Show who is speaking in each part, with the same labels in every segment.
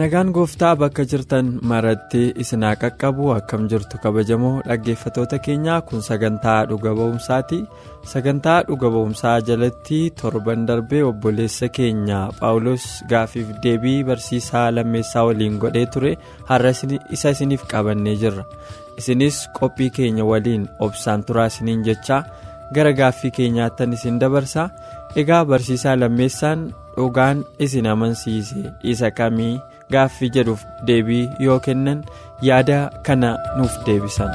Speaker 1: Nagaan gooftaa bakka jirtan maratti isinaa qaqqabu. Akkam jirtu kabajamoo dhaggeeffatoota keenyaa kun sagantaa dhuga ba'umsaati. Sagantaa dhuga ba'umsaa jalatti torban darbee obboleessa keenya paawulos gaafiif deebii barsiisaa lammeessaa waliin godhee ture. Har'a isa isiniif qabannee jirra. Isinis qophii keenya waliin obsaan turaa isiniin jechaa gara gaaffii keenyaattan isin dabarsa. Egaa barsiisaa lammeessaan dhugaan isin amansiise. Isa kamii. Gaaffii jedhuuf deebii yoo kennan yaada kana nuuf deebisan.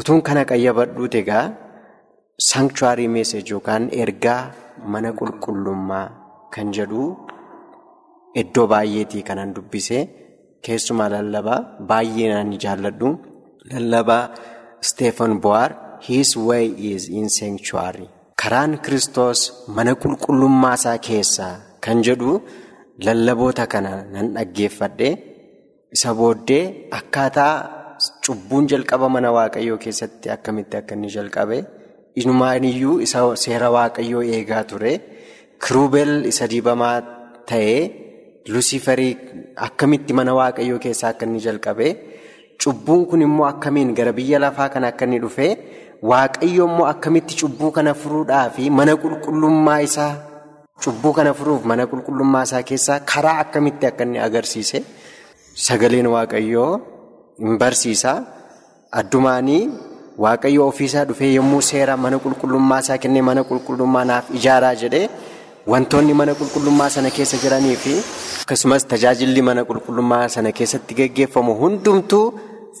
Speaker 2: utuun kana qayyabadhuut egaa sankchuwaarii meesej yookaan ergaa mana qulqullummaa kan jedhu iddoo baay'eetii kanan dubbise keessumaa lallabaa baay'ee naan jaalladhu lallabaa steefan bo'aar his way is in sanctuary. Karaan kristos mana qulqullummaa isaa keessaa kan jedhu lallaboota kana nan dhaggeeffadhe isa booddee akkaataa cubbuun jalqaba mana waaqayyoo keessatti akkamitti akka inni jalqabe inumaaniyyuu isa seera waaqayyoo eegaa ture kiruubel isa dibamaa ta'ee lusifarii akkamitti mana waaqayyoo keessaa akka inni jalqabe cubbuun kun immoo akkamiin gara biyya lafaa kana akka inni dhufe. Waaqayyo immoo akkamitti cubbuu kana furuudhaa fi mana qulqullummaa isaa cubbuu kana furuuf mana qulqullummaa isaa keessaa karaa akkamitti akka inni agarsiise sagaleen waaqayyoo hin barsiisa addumaanii waaqayyo ofiisaa dhufee yommuu seera mana qulqullummaa isaa kennee mana qulqullummaa naaf ijaaraa jedhee wantoonni mana qulqullummaa sana keessa jiranii fi akkasumas tajaajilli mana qulqullummaa sana keessatti geggeeffamu hundumtuu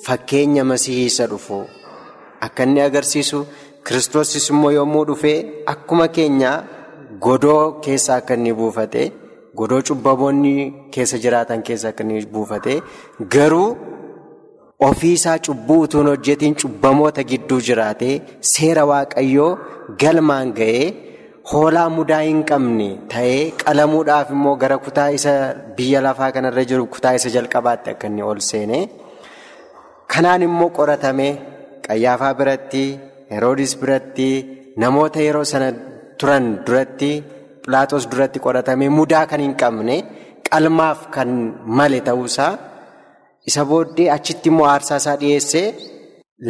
Speaker 2: fakkeenya masihiisa dhufu. Akka inni agarsiisu kiristoosis immoo yommuu dhufee akkuma keenya godoo keessa akka inni buufate godoo cubbamoonni keessa jiraatan keessa akka inni buufate garuu ofiisaa cubbuu utuun hojjetiin cubbamoota gidduu jiraatee seera waaqayyoo galmaan ga'ee hoolaa mudaa hin qabne ta'ee qalamuudhaaf immoo gara kutaa isa biyya lafaa kanarra jiru kutaa isa jalqabaatti akka inni ol seene kanaan immoo qoratame. Qayyaafaa biratti Heroodis biratti namoota yeroo sana turan duratti Pilaatos duratti qoratamee mudaa kan hin qabne qalmaaf kan male ta'uusaa isa booddee achitti immoo aarsaa isaa dhiyeessee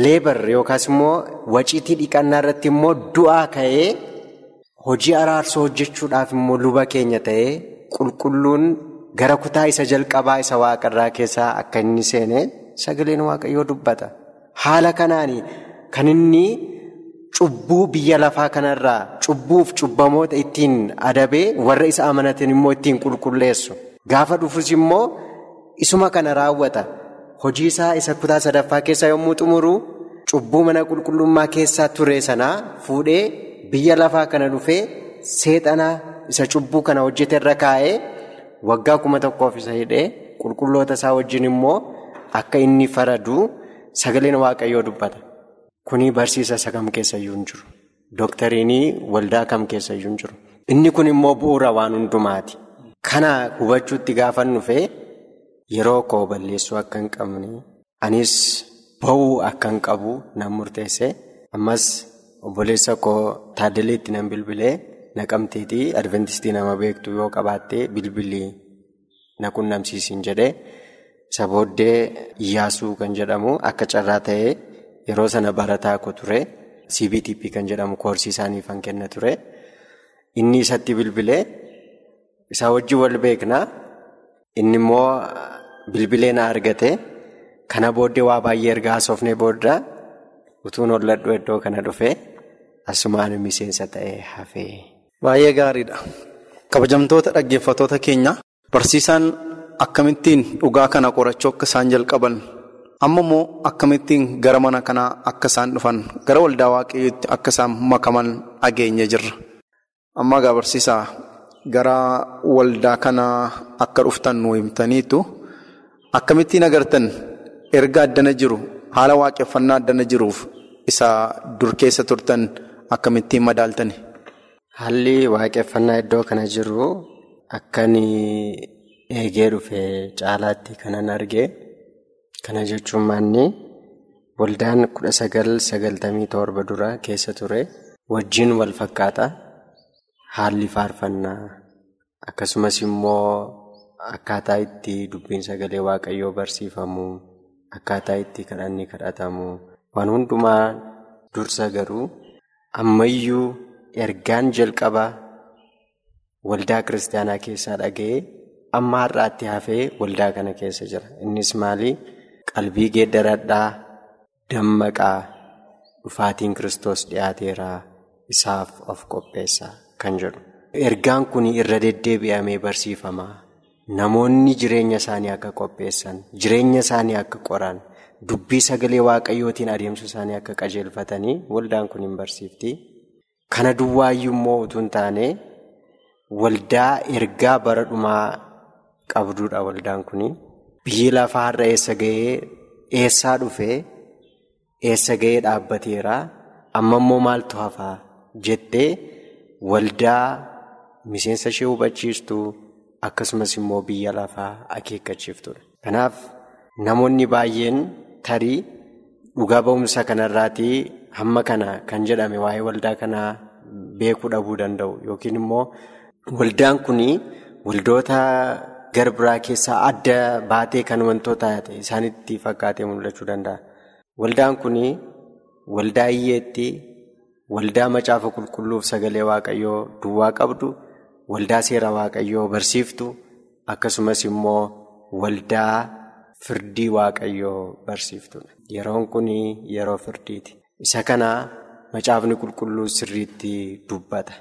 Speaker 2: leebar yookaas immoo waciitii dhiqannaa irratti immoo du'aa ka'ee hojii araarsoo hojjechuudhaaf immoo luba keenya ta'ee qulqulluun gara kutaa isa jalqabaa isa waaqarraa keessaa akka inni seene sagaleen waaqayyoo dubbata. Haala kanaan kan inni cubbuu biyya lafaa kanarraa cubbuuf cubbamoota ittiin adabee warra isa amanatan immoo ittiin qulqulleessu. Gaafa dhufus immoo isuma kana raawwata. Hojii isaa isa kutaa sadaffaa keessaa yommuu xumuru cubbuu mana qulqullummaa keessaa ture sanaa fuudhee biyya lafaa kana dhufee seexanaa isa cubbuu kana hojjete irra kaa'ee waggaa kuma tokkoof isa hidhee qulqulloota isaa wajjin immoo akka inni faradu. Sagaleen waaqayyoo dubbata. Kuni barsiisa isa kam keessayyuu hin jiru. Dooktariinii waldaa kam keessayyuu hin jiru. Inni kun immoo bu'uura waan hundumaati. Kana hubachuutti gaafan dhufee yeroo koo balleessuu akka hin qabne anis ba'uu akka hin qabu nan murteesse. Ammas obboleessa koo taaddaleetti nan bilbilee naqamteetii adventistii nama beektu yoo qabaattee bilbilii na qunnamsiisin jedhee. Isa booddee Iyyaasuu kan jedhamu akka carraa ta'ee yeroo sana barataa ko ture CBTP kan jedhamu koorsii isaaniif kan kenna ture. Inni isatti bilbilee isaa wajjin wal beeknaa inni immoo bilbilee na argate kana booddee waa baay'ee erga haasofnee booda utuun holladhu iddoo kana dhufee asumaan miseensa ta'ee hafee.
Speaker 3: Baay'ee gaariidha. Kabajamtoota dhaggeeffatoota keenya barsiisaan akkamittiin dhugaa kana qorachuu akka isaan jalqaban Amma immoo akkamittiin gara mana kanaa akka isaan dhufan gara waldaa waaqayyootti akka isaan makaman dhageenye jirra. Amma egaa barsiisaa gara waldaa kanaa akka dhuftan nu himtaniitu akkamittiin agartan erga addana jiru haala waaqeffannaa addana jiruuf isa dur keessa turtan akkamittiin madaaltani?
Speaker 2: Haalli waaqeffannaa iddoo kana jiru akkan eegee dhufe caalaatti kanan arge. Kana jechuun maanni waldaan kudha sagal sagaltamii torba dura keessa ture wajjin wal fakkaata. Haalli faarfannaa akkasumas immoo akkaataa itti dubbiin sagalee waaqayyoo barsiifamu akkaataa itti kadhanni kadhatamu waan hundumaa dursa garuu ammayyuu ergaan jalqaba waldaa kiristaanaa keessaa dhaga'ee amma har'aatti hafee waldaa kana keessa jira. Innis maali? Qalbii geeddaradhaa dammaqaa dhufaatiin kiristoos dhiyaateeraa isaaf of qopheessaa kan jedhu. Ergaan kun irra deddeebi'amee barsiifamaa. Namoonni jireenya isaanii akka qopheessan, jireenya isaanii akka qoran, dubbii sagalee waaqayyootiin adeemsa isaanii akka qajeelfatanii waldaan kun hin barsiifti. Kana duwwaayyuu immoo utuu hin taane waldaa ergaa bara dhumaa qabduudha waldaan kun. Biyyi lafaa har'a eessa gahee eessaa dhufee eessa gahee dhaabbateera amma immoo maaltu hafaa jettee waldaa miseensa ishee hubachiistu akkasumas immoo biyya lafaa akeekkachiiftudha. Kanaaf namoonni baay'een tarii dhugaa ba'umsa kanarraatii hamma kana kan jedhame waa'ee waldaa kanaa beekuu dhabuu danda'u yookiin immoo waldaan kun waldoota. Gara biraa keessaa adda baatee kan wantoota isaanitti fakkaatee mul'achuu danda'a. Waldaan kun waldaa hiyyeetti waldaa macaafa qulqulluuf sagalee waaqayyoo duwwaa qabdu, waldaa seera waaqayyoo barsiiftu, akkasumas immoo waldaa firdii waaqayyoo barsiiftudha. Yeroon kun yeroo firdiiti. Isa kana macaafni qulqulluu sirriitti dubbata.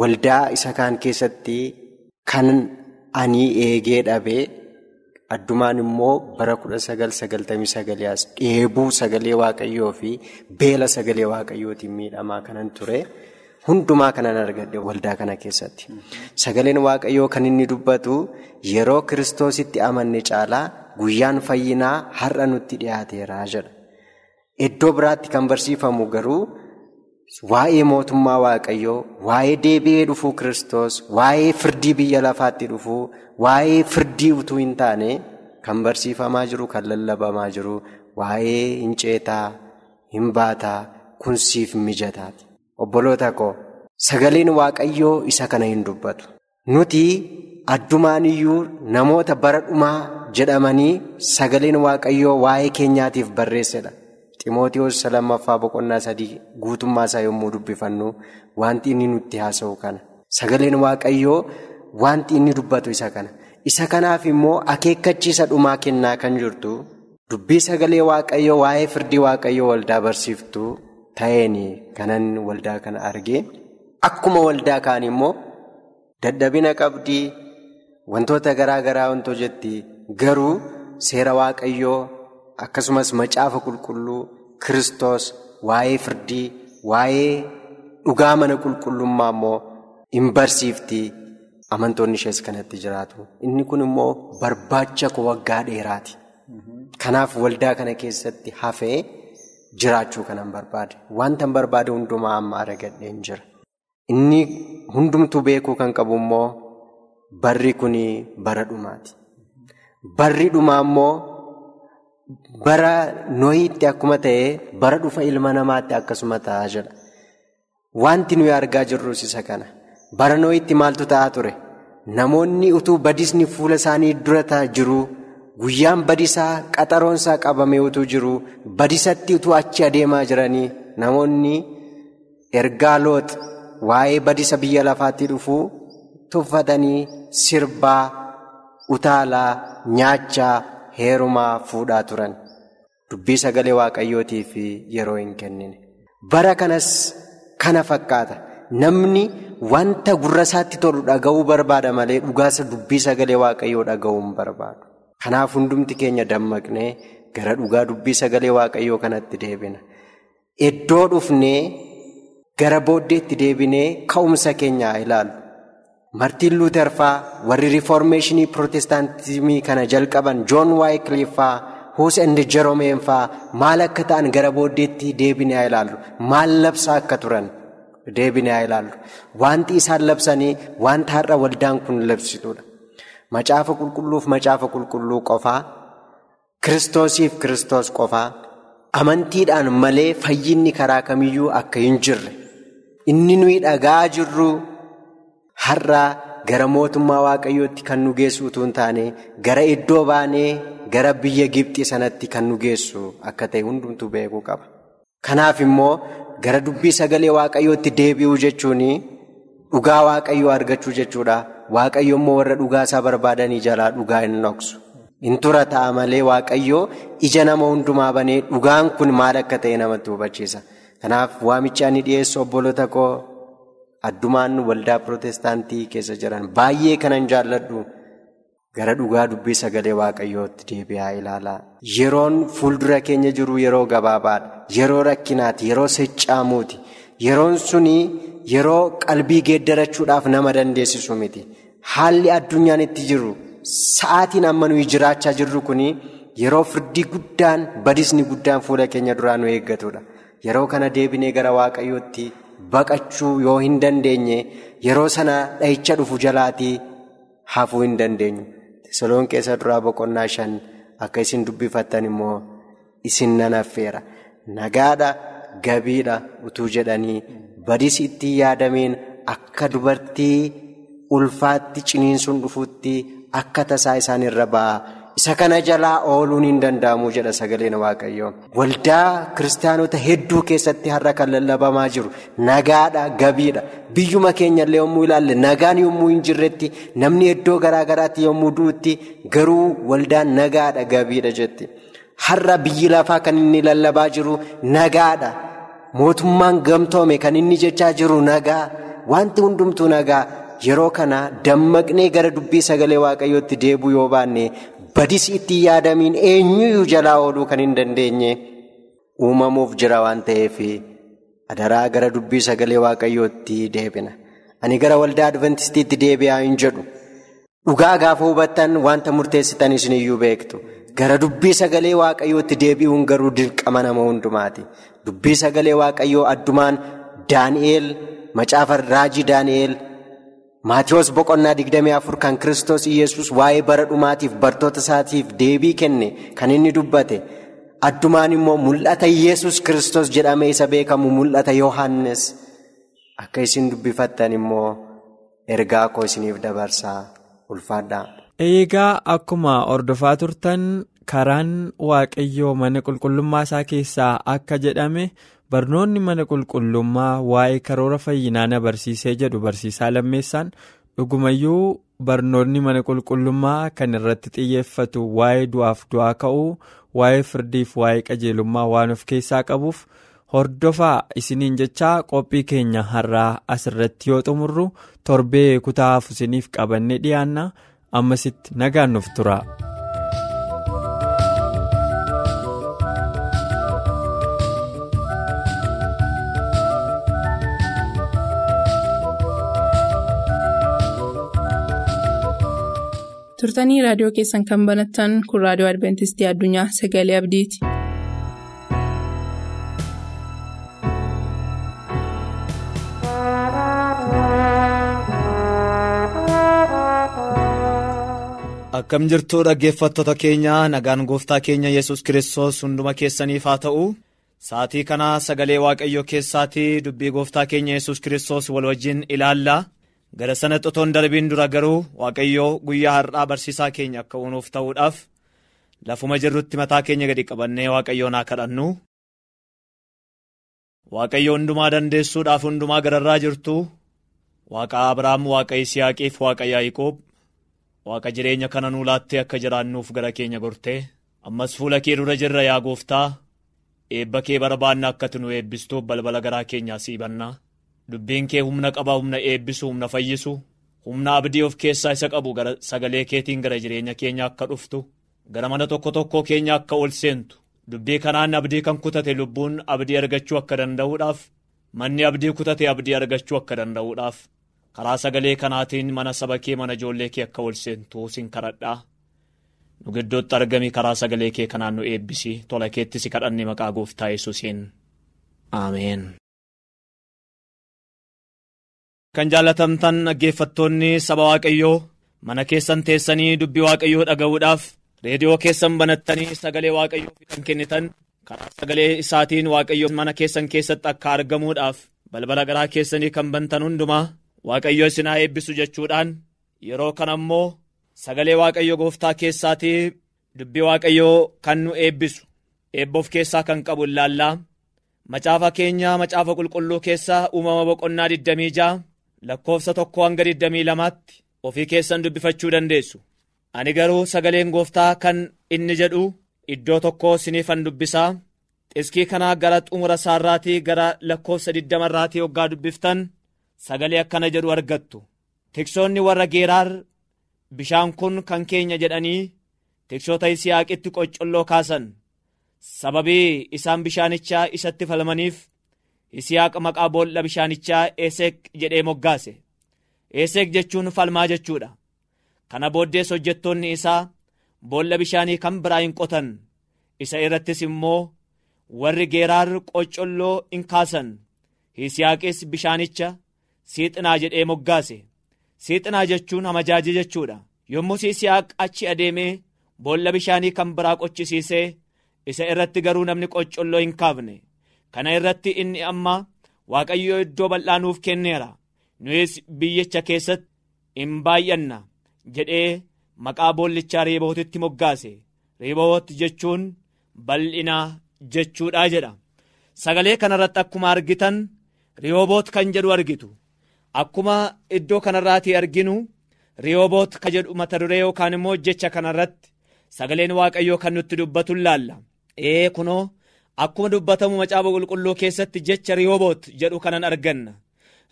Speaker 2: Waldaa isa kaan keessatti kan. Ani eegee dhabee addumaan immoo bara kudha sagal sagaltamii sagalii as dheebuu sagalee waaqayyoo fi beela sagalee waaqayyootiin miidhamaa kanan ture hundumaa kanan argadhe waldaa kana keessatti. Sagaleen waaqayyoo kan inni dubbatu yeroo kiristoositti amanne caalaa guyyaan fayyinaa har'a nutti dhiyaateera jedha. Iddoo biraatti kan barsiifamu garuu. Waa'ee mootummaa waaqayyoo, waa'ee deebi'ee dhufuu kiristoos, waa'ee firdii biyya lafaatti dhufuu, waa'ee firdii utuu hin taane kan barsiifamaa jiru, kan lallabamaa jiru, waa'ee hin ceetaa, hin baataa, kunsiif mijataati. Obboloota koo sagaleen waaqayyoo isa kana hin dubbatu. Nuti addumaan iyyuu namoota bara dhumaa jedhamanii sagaleen waaqayyoo waa'ee keenyaatiif barreessedha. Ximootiyoos lammaffaa boqonnaa sadii guutummaa isaa yommuu dubbifannu wanti inni nutti haasa'u kana. Sagaleen waaqayyoo wanti inni dubbatu isa kana. Isa kanaaf immoo akeekkachiisa dhumaa kennaa kan jirtu dubbii sagalee waaqayyoo waa'ee firdii waaqayyoo waldaa barsiiftu ta'een kanan waldaa kana argee akkuma waldaa kaan immoo dadhabina qabdii wantoota garaa garaa wantoo jetti garuu seera waaqayyoo. Akkasumas macaafa qulqulluu Kiristoos waa'ee firdii waa'ee dhugaa mana qulqullummaa immoo hin barsiifti amantoonni ishees kanatti jiraatu. Inni kun immoo barbaacha koo waggaa dheeraati. Kanaaf waldaa kana keessatti hafee jiraachuu kanan barbaade. Wanta barbaade hundumaa amma argadheen jira. Inni hundumtuu beekuu kan qabu immoo barri kun bara dhumaati. Barri dhumaa immoo. Bara nooyiitti akkuma ta'e bara dhufa ilma namaatti akkasuma ta'aa jira. Wanti nuyi argaa jirrus isa kana. Bara nooyiitti maaltu ta'aa ture? Namoonni utuu badisni fuula isaanii dura ta'aa jiru, guyyaan badisaa qaxaroonsaa qabamee utuu jiru, badisatti utuu achi adeemaa jiranii namoonni ergaa loox waa'ee badisa biyya lafaatti dhufuu tuffatanii sirbaa, utaalaa, nyaachaa. Heerumaa fuudhaa turan dubbii sagalee waaqayyootiif yeroo hin kennine. Bara kanas kana fakkaata. Namni wanta gurra isaatti tolu dhaga'uu barbaada malee dhugaasa dubbii sagalee waaqayyoo dhaga'uu hin barbaadu. Kanaaf hundumti keenya dammaqnee gara dhugaa dubbii sagalee waaqayyoo kanatti deebina. Iddoo dhufnee gara booddeetti deebinee ka'umsa keenya ilaalu. Martiin Luuter fa'aa warri riiformeeshinii pirootestaantimii kana jalqaban Joon Waayikiliif fa'aa Huus indi Jeromeen fa'aa maal akka ta'an gara booddeetti deebinee ilaallu. Maal labsaa akka turan deebinee ilaallu. Wanti isaan labsanii wanta har'a waldaan kun labsituudha. Macaafa qulqulluuf macaafa qulqulluu qofaa, kiristoosiif kiristoos qofaa, amantiidhaan malee fayyinni karaa kamiyyuu akka hin jirre. Inni nuyi dhagaa jirru. Har'a gara mootummaa waaqayyootti kan nu geessu utuu hin taane gara iddoo baanee gara biyya Gibxii sanatti kan nu geessu akka ta'e hundumtuu beekuu qaba. Kanaaf immoo gara dubbii sagalee waaqayyootti deebi'uu jechuun dhugaa waaqayyoo argachuu jechuudha. Waaqayyo immoo warra dhugaa isaa barbaadanii jalaa dhugaa hin dhoksu. In tura ta'a malee waaqayyoo ija nama hundumaa banee dhugaan kun maal akka ta'e namatti hubachiisa. Kanaaf waamichi ani dhiyeessu obboloota koo. Addumaan waldaa pirootestaantii keessa jiran baay'ee kanan jaalladhu gara dhugaa dubbii sagalee waaqayyootti deebi'aa ilaalaa. Yeroon fuuldura keenya jiru yeroo gabaabaadha. Yeroo rakkinaati. Yeroo seccaamuuti. Yeroon suni yeroo qalbii geeddarachuudhaaf nama dandeessisu miti. Haalli addunyaan itti jiru sa'aatiin amma nuyi jiraachaa jirru kuni yeroo firdii guddaan badisni guddaan fuula keenya duraa nu eeggatudha. Yeroo kana deebinee gara waaqayyootti. Baqachuu yoo hin dandeenye yeroo sana dhahicha dhufu jalaatii hafuu hin dandeenyu. Tesaloon keessa duraa boqonnaa shan akka isin dubbifattan immoo isin nan affeera. Nagaadha gabiidha utuu jedhanii badis itti yaadameen akka dubartii ulfaatti ciniinsuun dhufuutti akka tasaa isaan irra ba'a. Isa kana jalaa ooluun hin danda'amu jedha sagaleen waaqayyoo. Waldaa kiristaanota hedduu keessatti har'a kan lallabamaa jiru nagaadha gabiidha. Biyyuma keenyallee yommuu ilaalle nagaan yommuu hin jirretti namni iddoo garaa garaatti yommuu du'utti garuu waldaan nagaadha gabiidha jetti. Har'a biyyi lafaa kan inni lallabaa jiru nagaadha. Mootummaan gamtoome kan inni jechaa jiru nagaa. Wanti hundumtuu nagaa. Yeroo kana dammaqnee gara dubbii sagalee waaqayyootti deebi'uu yoo baanne badis itti yaadamiin eenyuyyuu jalaa ooluu kan hin dandeenye uumamuuf jira waan ta'eef adaraa gara dubbii sagalee waaqayyootti deebina. Ani gara waldaa adventistiitti deebi'aa hin jedhu. Dhugaa gaafa hubattan wanta murteessitan isiniyyuu beektu. Gara dubbii sagalee waaqayyootti deebi'uun garuu dirqama nama hundumaati. Dubbii sagalee waaqayyoo addumaan Daani'eel macaafa raajii Daani'eel. Maatiyoos boqonnaa 24 kan Kiristoos Iyyasuus waa'ee bara dhumaatiif bartoota isaatiif deebii kenne kan inni dubbate addumaan immoo mul'ata Iyyasuus Kiristoos jedhamee isa beekamu mul'ata Yohaannis akka isin dubbifattan immoo ergaa koo isiniif dabarsaa ulfaadhaa.
Speaker 1: Eegaa akkuma hordofaa turtan karaan waaqayyoo mana qulqullummaa isaa keessaa akka jedhame. Barnoonni mana qulqullummaa waa'ee karoora fayyinaa na barsiisee jedhu barsiisaa lammeessaan dhugumayyuu barnoonni mana qulqullummaa kan irratti xiyyeeffatu waa'ee du'aaf du'aa ka'uu waa'ee firdiif waa'ee qajeelummaa waan of keessaa qabuuf hordofaa isiniin jechaa qophii keenya har'aa asirratti yoo xumurru torbee kutaa hafu qabanne dhiyaanna ammasitti nagaan nuuf tura.
Speaker 4: Turtanii raadiyoo keessan kan banattan kun raadiyoo adventistii addunyaa sagalee abdiiti.
Speaker 5: akkam jirtuu dhaggeeffattoota keenya nagaan gooftaa keenya yesus kiristoos hunduma keessaniif haa ta'u sa'atii kana sagalee waaqayyoo keessaatii dubbii gooftaa keenya yesus kiristoos wal wajjin ilaalla. Gara sana xotoon darbiin dura garuu waaqayyoo guyyaa har'aa barsiisaa keenya akka uunuuf ta'uudhaaf lafuma jirrutti mataa keenya gadi qabannee waaqayyoon haa kadhannu. waaqayyo hundumaa dandeessuudhaaf hundumaa gararraa jirtu waaqa abrahaam waaqa yisihaaqiif waaqa yaaqoob waaqa jireenya kana nuu laattee akka jiraannuuf gara keenya gortee ammas fuula kee dura jirra yaa gooftaa eebba kee barbaanna akkati nu eebbistuuf balbala garaa keenyaa siibannaa. Dubbiin kee humna qaba humna eebbisu humna fayyisu humna abdii of keessaa isa qabu sagalee keetiin gara jireenya keenya akka dhuftu gara mana tokko tokkoo keenya akka ol seentu. Dubbii kanaan abdii kan kutate lubbuun abdii argachuu akka danda'uudhaaf manni abdii kutate abdii argachuu akka danda'uudhaaf karaa sagalee kanaatiin mana saba kee mana ijoollee kee akka ol seentu sin kadhadhaa. Nu giddootti argami karaa sagalee kee kanaan nu eebbisi tola keetti si kadhanne maqaa gooftaa yesuusiin. Aameen. Kan jaalatamtan dhaggeeffattoonni saba waaqayyoo mana keessan teessanii dubbii waaqayyoo dhaga'uudhaaf reediyoo keessan banattanii sagalee waaqayyoo kan kennitan karaa sagalee isaatiin waaqayyo mana keessan keessatti akka argamuudhaaf balbala garaa keessanii kan bantan hundumaa waaqayyo isin haa eebbisu jechuudhaan yeroo kana ammoo sagalee waaqayyo gooftaa keessaatii dubbii waaqayyoo kan nu eebbisu eebboof keessaa kan qabu ilaallaa macaafa keenya macaafa qulqulluu keessaa uumama boqonnaa 26 lakkoofsa tokko hanga 22tti ofii keessan dubbifachuu dandeessu. Ani garuu sagaleen gooftaa kan inni jedhu iddoo tokko siniifan dubbisaa xiskii kanaa gara xumura isaarraatii gara lakkoofsa 20 irraatii hoggaa dubbiftan sagalee akkana jedhu argattu. Tiksoonni warra geeraar bishaan kun kan keenya jedhanii tiksoota yisihaaqitti qoccolloo kaasan. Sababii isaan bishaanichaa isatti falmaniif yisihaaq maqaa boolla bishaanichaa eeseek jedhee moggaase. Eeseek jechuun falmaa jechuudha. Kana booddees hojjettoonni isaa boolla bishaanii kan biraa hin qotan. Isa irrattis immoo warri geeraar qoccolloo in kaasan. Yisihaaqis bishaanicha siixinaa jedhee moggaase. Siixinaa jechuun amajaaji jechuudha. Yommuu yisihaaq achi adeemee boolla bishaanii kan biraa qochisiisee isa irratti garuu namni qoccolloo hin kaafne kana irratti inni amma waaqayyoo iddoo bal'aa nuuf kenneera. Nuyis biyyicha keessatti in baay'anna jedhee maqaa boollichaa reebootitti moggaase. Reeboot jechuun bal'inaa jechuudha jedha. Sagalee kanarratti akkuma argitan rihooboot kan jedhu argitu. Akkuma iddoo kanarraatii arginu rihooboot ka jedhu mata duree yookaan immoo jecha kanarratti sagaleen waaqayyoo kan nutti dubbatu laalla? Ee kunoo akkuma dubbatamu macaafa qulqulluu keessatti jecha rihooboot jedhu kanan arganna.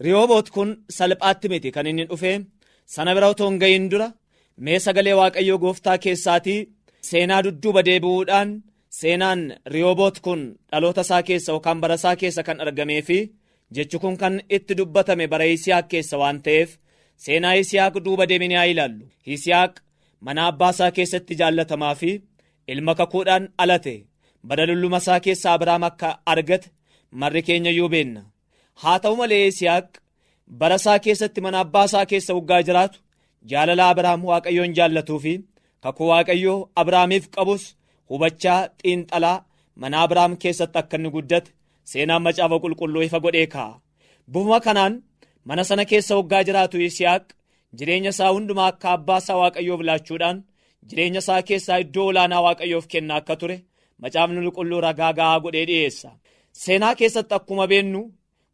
Speaker 5: Rihooboot kun salphaatti miti. Kan inni dhufe sana bira otoo hin gahin dura mee sagalee waaqayyoo gooftaa keessaatii seenaa dudduuba deebi'uudhaan seenaan rihooboot kun dhaloota isaa keessa yookaan bara isaa keessa kan argamee fi jechi kun kan itti dubbatame bara yisihaaq keessa waan ta'eef seenaa yisihaaq duuba deeminee haa ilaallu. Yisihaaq mana abbaa isaa keessatti jaallatamaa fi ilma kakuudhaan alate bara lulluma isaa keessa abrahaam akka argate marri keenya iyyuu beenna. Haa ta'u malee yisihaaq bara isaa keessatti mana abbaa isaa keessa waggaa jiraatu jaalala abrahaam waaqayyoon jaallatuu fi kakuu waaqayyoo abrahaamiif qabus hubachaa xiinxalaa mana abrahaam keessatti akka inni guddate seenaan macaafa qulqulluu ifa godhee kaa'a bufuma kanaan mana sana keessa waggaa jiraatu yisihaaq jireenya isaa hundumaa akka abbaa isaa waaqayyoof laachuudhaan jireenya isaa keessaa iddoo olaanaa waaqayyoof kennaa akka ture macaafni qulqulluu ragaa ga'aa godhee dhi'eessa seenaa keessatti akkuma beennu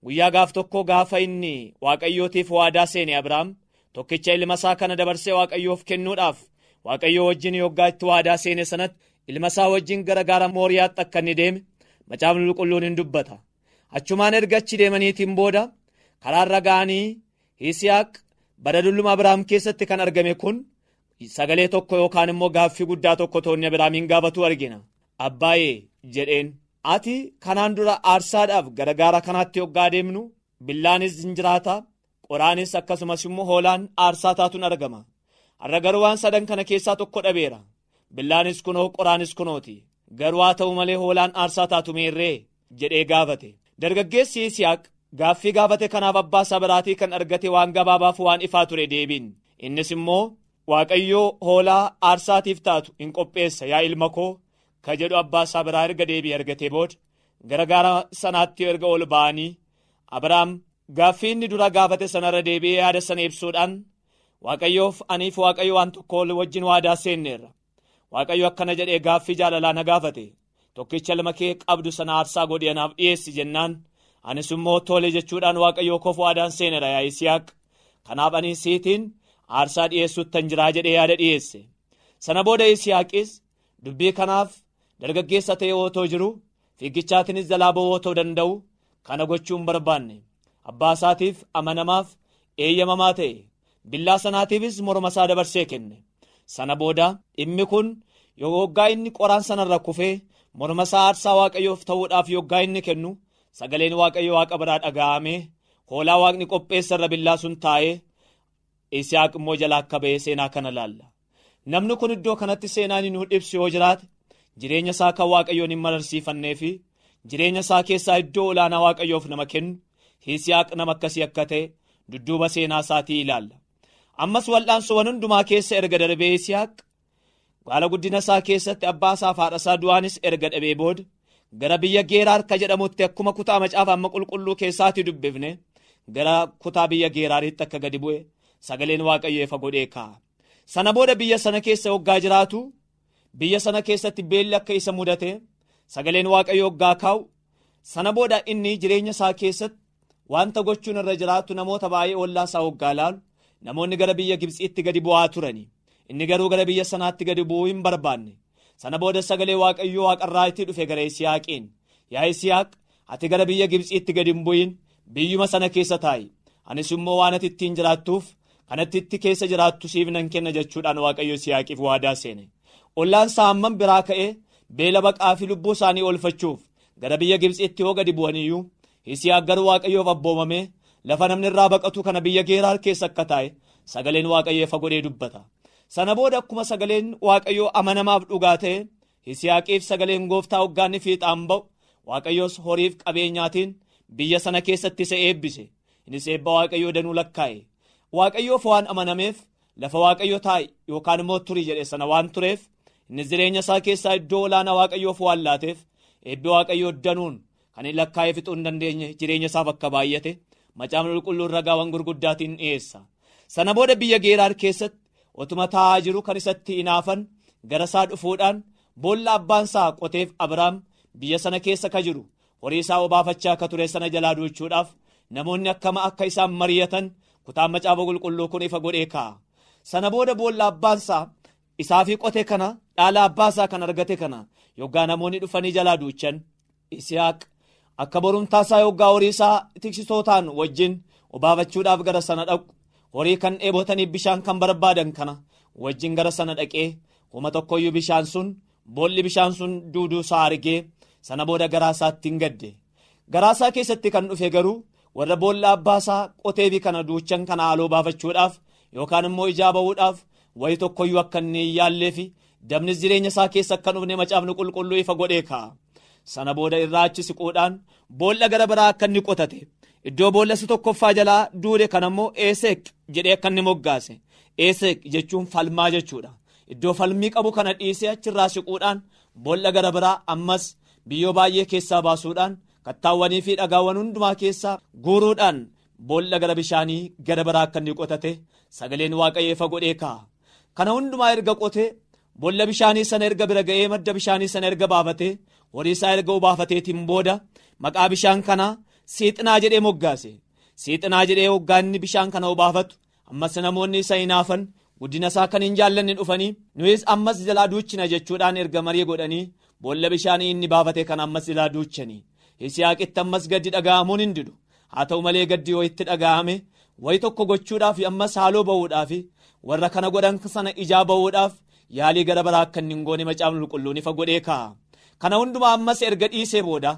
Speaker 5: guyyaa gaaf tokko gaafa inni waaqayyootiif waadaa seene abrahaam tokkicha ilma isaa kana dabarsee waaqayyoof kennuudhaaf waaqayyoo wajjin yoggaa itti waadaa seene sanatti ilma isaa wajjin gara gaara mooriyaatti akka inni deeme macaafni qulqulluun hin dubbata. Achumaan erga achi deemaniitiin booda karaarra ga'anii yisihaaq bara dulluma abrahaam keessatti kan argame kun sagalee tokko yookaan immoo gaaffii guddaa tokko toonni abrahaamiin gaafatu argina abbaayee jedheen. Ati kanaan dura aarsaadhaaf gara gaara kanaatti yoggaa deemnu billaanis hin jiraata qoraanis akkasumas immoo hoolaan aarsaa taatuun argama. Har'a garuu waan sadan kana keessaa tokko dhabeera. Billaanis kunoo qoraanis kunooti. Garuu haa ta'u malee hoolaan aarsaa taatu meerree jedhee gaafate. Dargaggeessi yisihaaq gaaffii gaafate kanaaf abbaa isaa biraatii kan argate waan gabaabaaf waan ifaa ture deebiin. Innis immoo waaqayyoo hoolaa aarsaatiif taatu hin qopheessa. Yaa ilma koo ka jedhu abbaa isaa biraa erga deebii argatee booda gara gaara sanaatti erga ol ba'anii abrahaam gaaffii inni dura gaafate sanarra deebi'ee yaada sana ibsuudhaan waaqayyoof aniif waaqayyo waan tokko wajjin waadaa seenneerra waaqayyo akkana jedhee gaaffii jaalalaa na gaafate tokkicha ilma kee qabdu sana aarsaa godhi anaaf dhiyeessi jennaan anis immoo tole jechuudhaan waaqayyoo koof waadaan seenera yaa yisihaaq kanaaf ani siitiin aarsaa dhiyeessuuttan jiraa jedhee yaada dhiyeesse sana booda yisihaaqis dubbii kanaaf dargaggeessa ta'e otoo jiru fiigichaatiinis jalaa ba'uu otoo danda'u kana gochuun barbaanne. Abbaa isaatiif amanamaaf eeyyamamaa ta'e. Billaa sanaatiifis morma isaa dabarsee kenne. Sana booda dhimmi kun yoggaa inni qoraan sanarra kufee morma isaa aarsaa waaqayyoof ta'uudhaaf yoggaa inni kennu sagaleen waaqayyo waaqa biraa dhaga'amee hoolaa waaqni qopheessa irra billaa sun taa'ee isihaaq immoo jalaa akka ba'ee seenaa kana laalla. Namni kun iddoo kanatti seenaan nu ibsu yoo jiraate jireenya isaa kan waaqayyoon hin mararsiifannee fi jireenya isaa keessaa iddoo olaanaa waaqayyoof nama kennu isihaaq nama akkasii akka ta'e dudduuba seenaa isaatii ilaalla ammas wal'aansuuwwan hundumaa keessa erga darbee isihaaq baala guddina isaa keessatti abbaa isaa haadha isaa du'aanis erga dhabee booda gara biyya geeraa harka jedhamutti akkuma kutaa macaafa amma qulqulluu keessaatii dubbifne gara kutaa biyya geeraaritti akka gadi bu'e sagaleen waaqayyoo ifa godhee kaa'a. sana booda biyya sana keessa hoggaa jiraatu biyya sana keessatti beelli akka isa mudate sagaleen waaqayyo hoggaa kaa'u sana booda inni jireenya isaa keessatti wanta gochuun irra jiraatu namoota baay'ee ollaa isaa hoggaa laalu namoonni gara biyya gibsiitti gadi bu'aa turani. Inni garuu gara biyya sanaatti gadi bu'uu hin barbaanne. Sana booda sagalee waaqayyoo waaqarraa itti dhufe gara isiyaaqiin yaa isiyaaq ati gara biyya gibsiitti gadi hin bu'in. Biyyuma sana keessa taa'i. Anis immoo waan ati ittiin jiraattuuf kanatti itti keessa jiraattu siif nan kenna jechuudhaan waaqayyo isiyaaqiif waadaa seene ollaan isaa hamman biraa ka'ee beela baqaa fi lubbuu isaanii oolfachuuf gara biyya gibsiitti yoo gadi bu'aniyyuu isiyaaq garuu waaqayyoof abboomamee lafa namni irraa baqatu kana biyya geeraar keessa akka taa'e sagaleen waaqayyoo ifa godhee dubbata. Sana booda akkuma sagaleen waaqayyoo amanamaaf dhugaa ta'e isiyaaqiif sagaleen gooftaa hoggaanni fiixaan ba'u waaqayyoos horiif qabeenyaatiin biyya sana keessatti isa eebbise. Innis eebba waaqayyoo danuu lakkaa'e. Waaqayyoof waan amanameef lafa waaqayyo taa'e yookaan immoo turii jedhe sana waan tureef innis jireenya isaa keessaa iddoo olaanaa waaqayyoof waan laateef eebbi waaqayyoo danuun kan lakkaa'ee fixuu hin dandeenye jireenya isaaf akka baay'ate macaafni qulqulluun ragaawwan gurguddaatiin dhiyeessa. Sana booda biyya geeraar keessatti otuma taa'aa jiru kan isatti inaafan gara isaa dhufuudhaan boolla abbaan isaa qoteef abrahaam biyya sana keessa ka jiru. Horii isaa obaafachaa akka ture sana jalaa duuchuudhaaf namoonni akkama akka isaan mari'atan kutaan macaafa qulqulluu kun ifa godhee kaa'a. Sana booda boolla abbaan isaa isaafii qote kana dhaala abbaa isaa kan argate kana yoggaa namoonni dhufanii jalaa duuchan. Isihaaq akka borumtaa isaa yoggaa horii isaa tiksitootaan wajjin obaafachuudhaaf gara sana dhaqu. Horii kan dheebotaniif bishaan kan barbaadan kana wajjin gara sana dhaqee homa tokkoyyuu bishaan sun boolli bishaan sun duuduu isaa argee sana booda garaa isaatti hin gadde. Garaa isaa keessatti kan dhufe garuu warra boolla abbaa isaa qoteefi kana duuchan kana haaloo baafachuudhaaf yookaan immoo ijaa ba'uudhaaf wayi tokkoyyuu akka inni hin yaalleefi dabnis jireenya isaa keessa akka dhufne macaafni qulqulluu ifa godhee kaa'a sana booda irraa achi siquudhaan boolla gara biraa akka inni qotate. Iddoo boollasi tokkoffaa jalaa duude kan ammoo eeseek jedhee akka inni moggaase. Eeseek jechuun falmaa jechuudha. Iddoo falmii qabu kana dhiisee achirraa siquudhaan boolla gara biraa ammas biyyoo baay'ee keessaa baasuudhaan kattaawwanii fi dhagaawwan hundumaa keessaa guuruudhaan boolla gara bishaanii gara biraa akka inni qotate sagaleen waaqayyoo ifa godhee kaa'a kana hundumaa erga qotee boolla bishaanii sana erga bira ga'ee madda bishaanii sana erga baafatee horii isaa erga obaafateetiin booda maqaa bishaan kanaa siixinaa jedhee moggaase. Siixinaa jedhee hoggaanni bishaan kana obaafatu ammas namoonni isa hinaafan guddina isaa kan hin jaallanne dhufanii nuyis ammas jalaa duuchina jechuudhaan erga marii godhanii boolla bishaanii inni baafate kan ammas jalaa duuchanii. Isiyaaqitti ammas gaddi dhaga'amuun hin didu. Haa ta'u malee gaddi yoo itti dhaga'ame wayi tokko gochuudhaaf ammas haaloo ba'uudhaaf warra kana godhan sana ijaa ba'uudhaaf yaalii gara biraa akka inni hin goone macaafni qulqulluun ifa godhee kaa'a kana hundumaa ammas erga dhiisee booda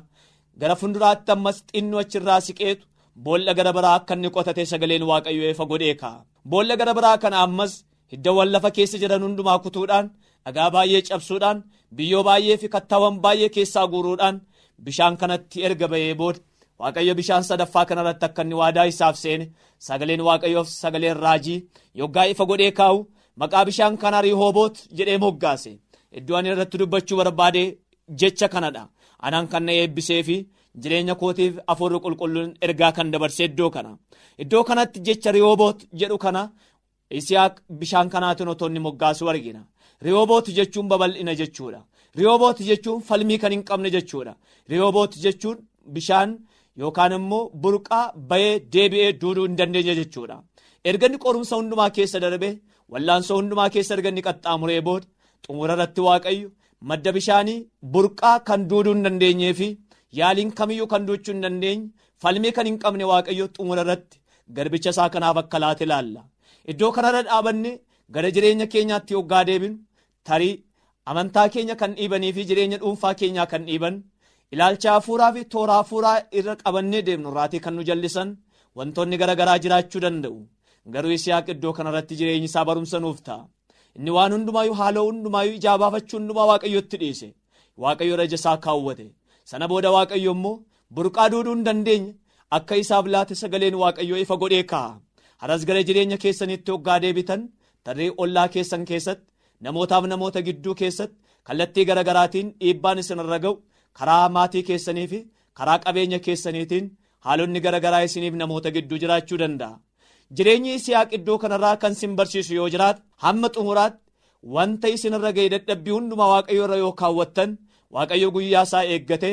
Speaker 5: gara fuulduraatti ammas xinnoo achirraa siqeetu boolla gara biraa akka inni qotate sagaleen waaqayyoo ifa godhee kaa'a boolla gara biraa kana ammas hiddawwan lafa keessa jiran hundumaa kutuudhaan dhagaa baay'ee cabsuudhaan biyyoo baay'ee fi kattaawwan baay'ee keessaa guuruudhaan bishaan kanatti erga ba'ee booda. Waaqayyo bishaan sadaffaa kanarratti akka inni waadaa isaaf seene sagaleen waaqayyoof sagaleen raajii yoggaa ifa godhee kaa'u maqaa bishaan kanaa riihooboot jedhee moggaase. Iddoo ani irratti dubbachuu barbaade jecha kanadha. Anaan kan na eebbisee fi jireenya kootiif afuurri qulqulluun ergaa kan dabarsee iddoo kana. Iddoo kanatti jecha riihooboot jedhu kana isiyaaq bishaan kanaatiin otoo inni moggaasu argina. Riihooboot jechuun babal'ina jechuudha. Riihooboot jechuun falmii kan hin qabne jechuudha. Riihooboot jechuun bishaan yookaan immoo burqaa bayee deebi'ee duuduu hin dandeenye jechuudha. Erganni qorumsa hundumaa keessa darbe wallaansoo hundumaa keessa erganni qaxxaamuree booda xumura irratti waaqayyo madda bishaanii burqaa kan duuduu hin dandeenyee fi yaaliin kamiyyuu kan duuchuu hin dandeenye falmii kan hin qabne waaqayyo xumura irratti garbicha isaa kanaaf akka laate ilaalla. Iddoo kanarra dhaabanne gara jireenya keenyaatti hoggaa deebinu tarii amantaa keenya kan dhiibanii fi jireenya dhuunfaa keenyaa kan dhiiban ilaalcha hafuuraa fi toora hafuuraa irra qabannee deemnu irraatii kan nu jallisan wantoonni garaagaraa jiraachuu danda'u garuu Yisihaaq iddoo kanarratti jireenyi isaa barumsa nuuf ta'a. Inni waan hundumaayyuu haaloo hundumaayyuu ijaa baafachuu hundumaa waaqayyotti dhiise. Waaqayyo raja isaa kaawwate. Sana booda waaqayyo immoo burqaa duuduu hin dandeenye akka isaaf laate sagaleen waaqayyoo ifa godhee kaa'a. Haras gara jireenya keessanitti hoggaa deebitan tarree ollaa keessan keessatti namootaaf namoota gidduu keessatti kallattii garaagaraatiin dhiibbaan isinirra ga'u karaa maatii keessanii fi karaa qabeenya keessaniitiin haalonni garaagaraa isiniif namoota gidduu jiraachuu danda'a. Jireenyi Yisihaaq iddoo kanarraa kan isin barsiisu yoo jiraate hamma xumuraatti wanta isinirra ga'e dadhabbii hundumaa waaqayyo irra yoo kaawwattan waaqayyo guyyaa isaa eeggate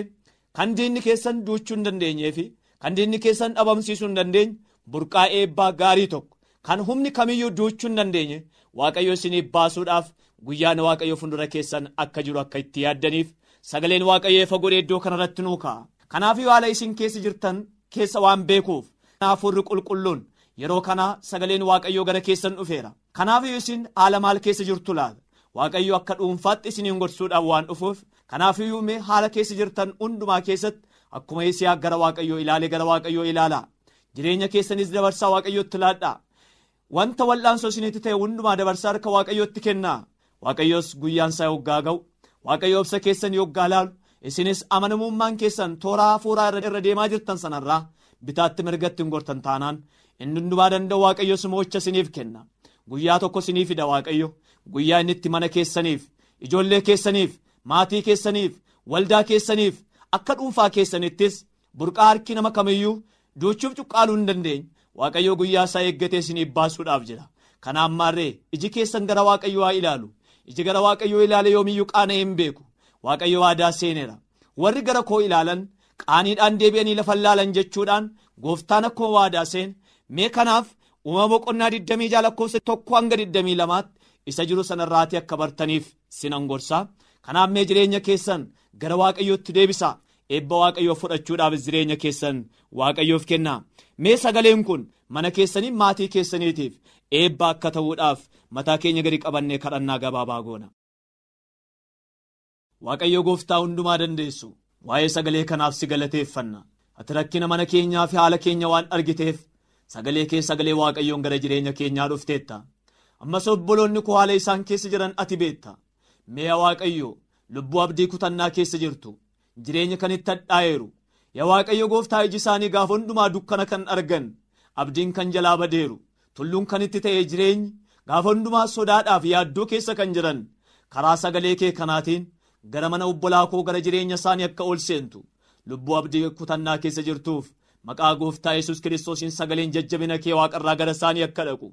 Speaker 5: kan diinni keessan duuchuu hin dandeenyee fi kan diinni keessan dhabamsiisuu hin dandeenye burqaa eebbaa gaarii tokko kan humni kamiyyuu duuchuu hin dandeenye waaqayyo isiniif baasuudhaaf guyyaan waaqayyo fuuldura keessan akka jiru akka itti yaaddaniif sagaleen waaqayyo ifa godhee iddoo kanarratti nuu ka'a. Kanaaf haala isin keessa jirtan keessa waan beekuuf hafuurri qulqulluun yeroo kana sagaleen waaqayyoo gara keessan dhufeera. Kanaaf isin haala maal keessa jirtu laata? Waaqayyo akka dhuunfaatti isiniin gorsuudhaaf waan dhufuuf kanaaf iyyuu haala keessa jirtan hundumaa keessatti akkuma Yisihaaq gara waaqayyoo ilaale gara waaqayyoo ilaala jireenya keessanis dabarsaa waaqayyootti laadhaa. Wanta wal'aansoo isinitti ta'e hundumaa dabarsaa harka waaqayyootti kennaa. Waaqayyoos guyyaan yoggaa ga'u. Waaqayyo obsa keessan yoggaa laalu. Isinis amanamummaan keessan toora hafuuraa irra deemaa jirtan sanarraa bitaatti mirgatti hin gortan taanaan inni hundumaa danda'u waaqayyo simoocha isiniif kenna. Guyyaa tokko isinii fida waaqayyo. Guyyaa inni itti mana keessaniif ijoollee keessaniif maatii keessaniif waldaa keessaniif akka dhuunfaa keessanittis burqaa harki nama kamiyyuu duuchuuf cuqqaaluu hin dandeenye. Waaqayyo guyyaa isaa eeggatee isiniif baasuudhaaf jira. Kanaaf maarree iji keessan gara waaqayyo haa ilaalu. Iji gara waaqayyoo ilaale yoomiyyuu qaana'ee hin beeku. Waaqayyo waadaa seeneera. Warri gara koo ilaalan qaaniidhaan deebi'anii lafa ilaalan jechuudhaan gooftaan akkuma waadaa seen mee kanaaf uumama boqonnaa 20 lakkoofsa tokko hanga 22tti isa jiru sanarraatii akka bartaniif sinan gorsaa kanaaf mee jireenya keessan gara waaqayyootti deebisaa eebba waaqayyoo fudhachuudhaaf jireenya keessan waaqayyoof kennaa mee sagaleen kun mana keessanii maatii keessaniitiif eebba akka ta'uudhaaf mataa keenya gadi qabannee kadhannaa gabaabaa goona. waaqayyo gooftaa hundumaa dandeessu. Waa'ee sagalee kanaaf si galateeffanna. Ati rakkina mana keenyaa fi haala keenya waan argiteef sagalee kee sagalee waaqayyoon gara jireenya keenyaa dhufteetta. Ammas obboloonni koo haala isaan keessa jiran ati beetta mee waaqayyo lubbuu abdii kutannaa keessa jirtu jireenya kan itti hadhaa'eeru yaa waaqayyo gooftaa iji isaanii gaafa hundumaa dukkana kan argan abdiin kan jalaa badeeru. Tulluun kan itti ta'e jireenyi gaafa hundumaa sodaadhaaf yaaddoo keessa kan jiran karaa sagalee kee kanaatiin gara mana obbolaa koo gara jireenya isaanii akka ol seentu lubbuu abdii kutannaa keessa jirtuuf maqaa gooftaa yesus kiristoosiin sagaleen jajjabina kee waaqarraa gara isaanii akka dhaqu.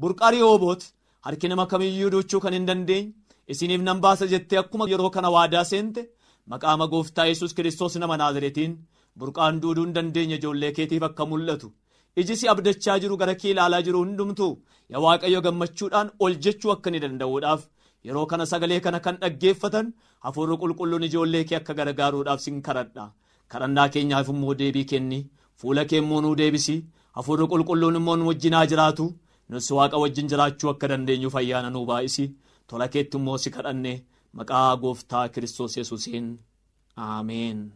Speaker 5: Burqaa rihooboot harki nama kamiyyuu duuchuu kan hin dandeenye isiniif nan baasa jettee akkuma yeroo kana waadaa seente maqaama gooftaa yesus kiristoos nama naazireetiin burqaan duuduu hin dandeenye ijoollee keetiif akka mul'atu. Iji si abdachaa jiru gara kee ilaalaa jiru hundumtuu? Yaa waaqayyo gammachuudhaan ol jechuu akka ni danda'uudhaaf yeroo kana sagalee kana kan dhaggeeffatan hafuurri qulqulluun ijoollee kee akka gargaaruudhaaf sin kadhadha. Kadhannaa keenyaaf immoo deebii kenni fuula kee immoo nuu deebisi hafuurri qulqulluun immoo nu wajjinaa jiraatu nus waaqa wajjin jiraachuu akka dandeenyuuf ayyaana nuu baay'isi tola keetti immoo si kadhanne maqaa gooftaa kiristoos yesuusiin aameen.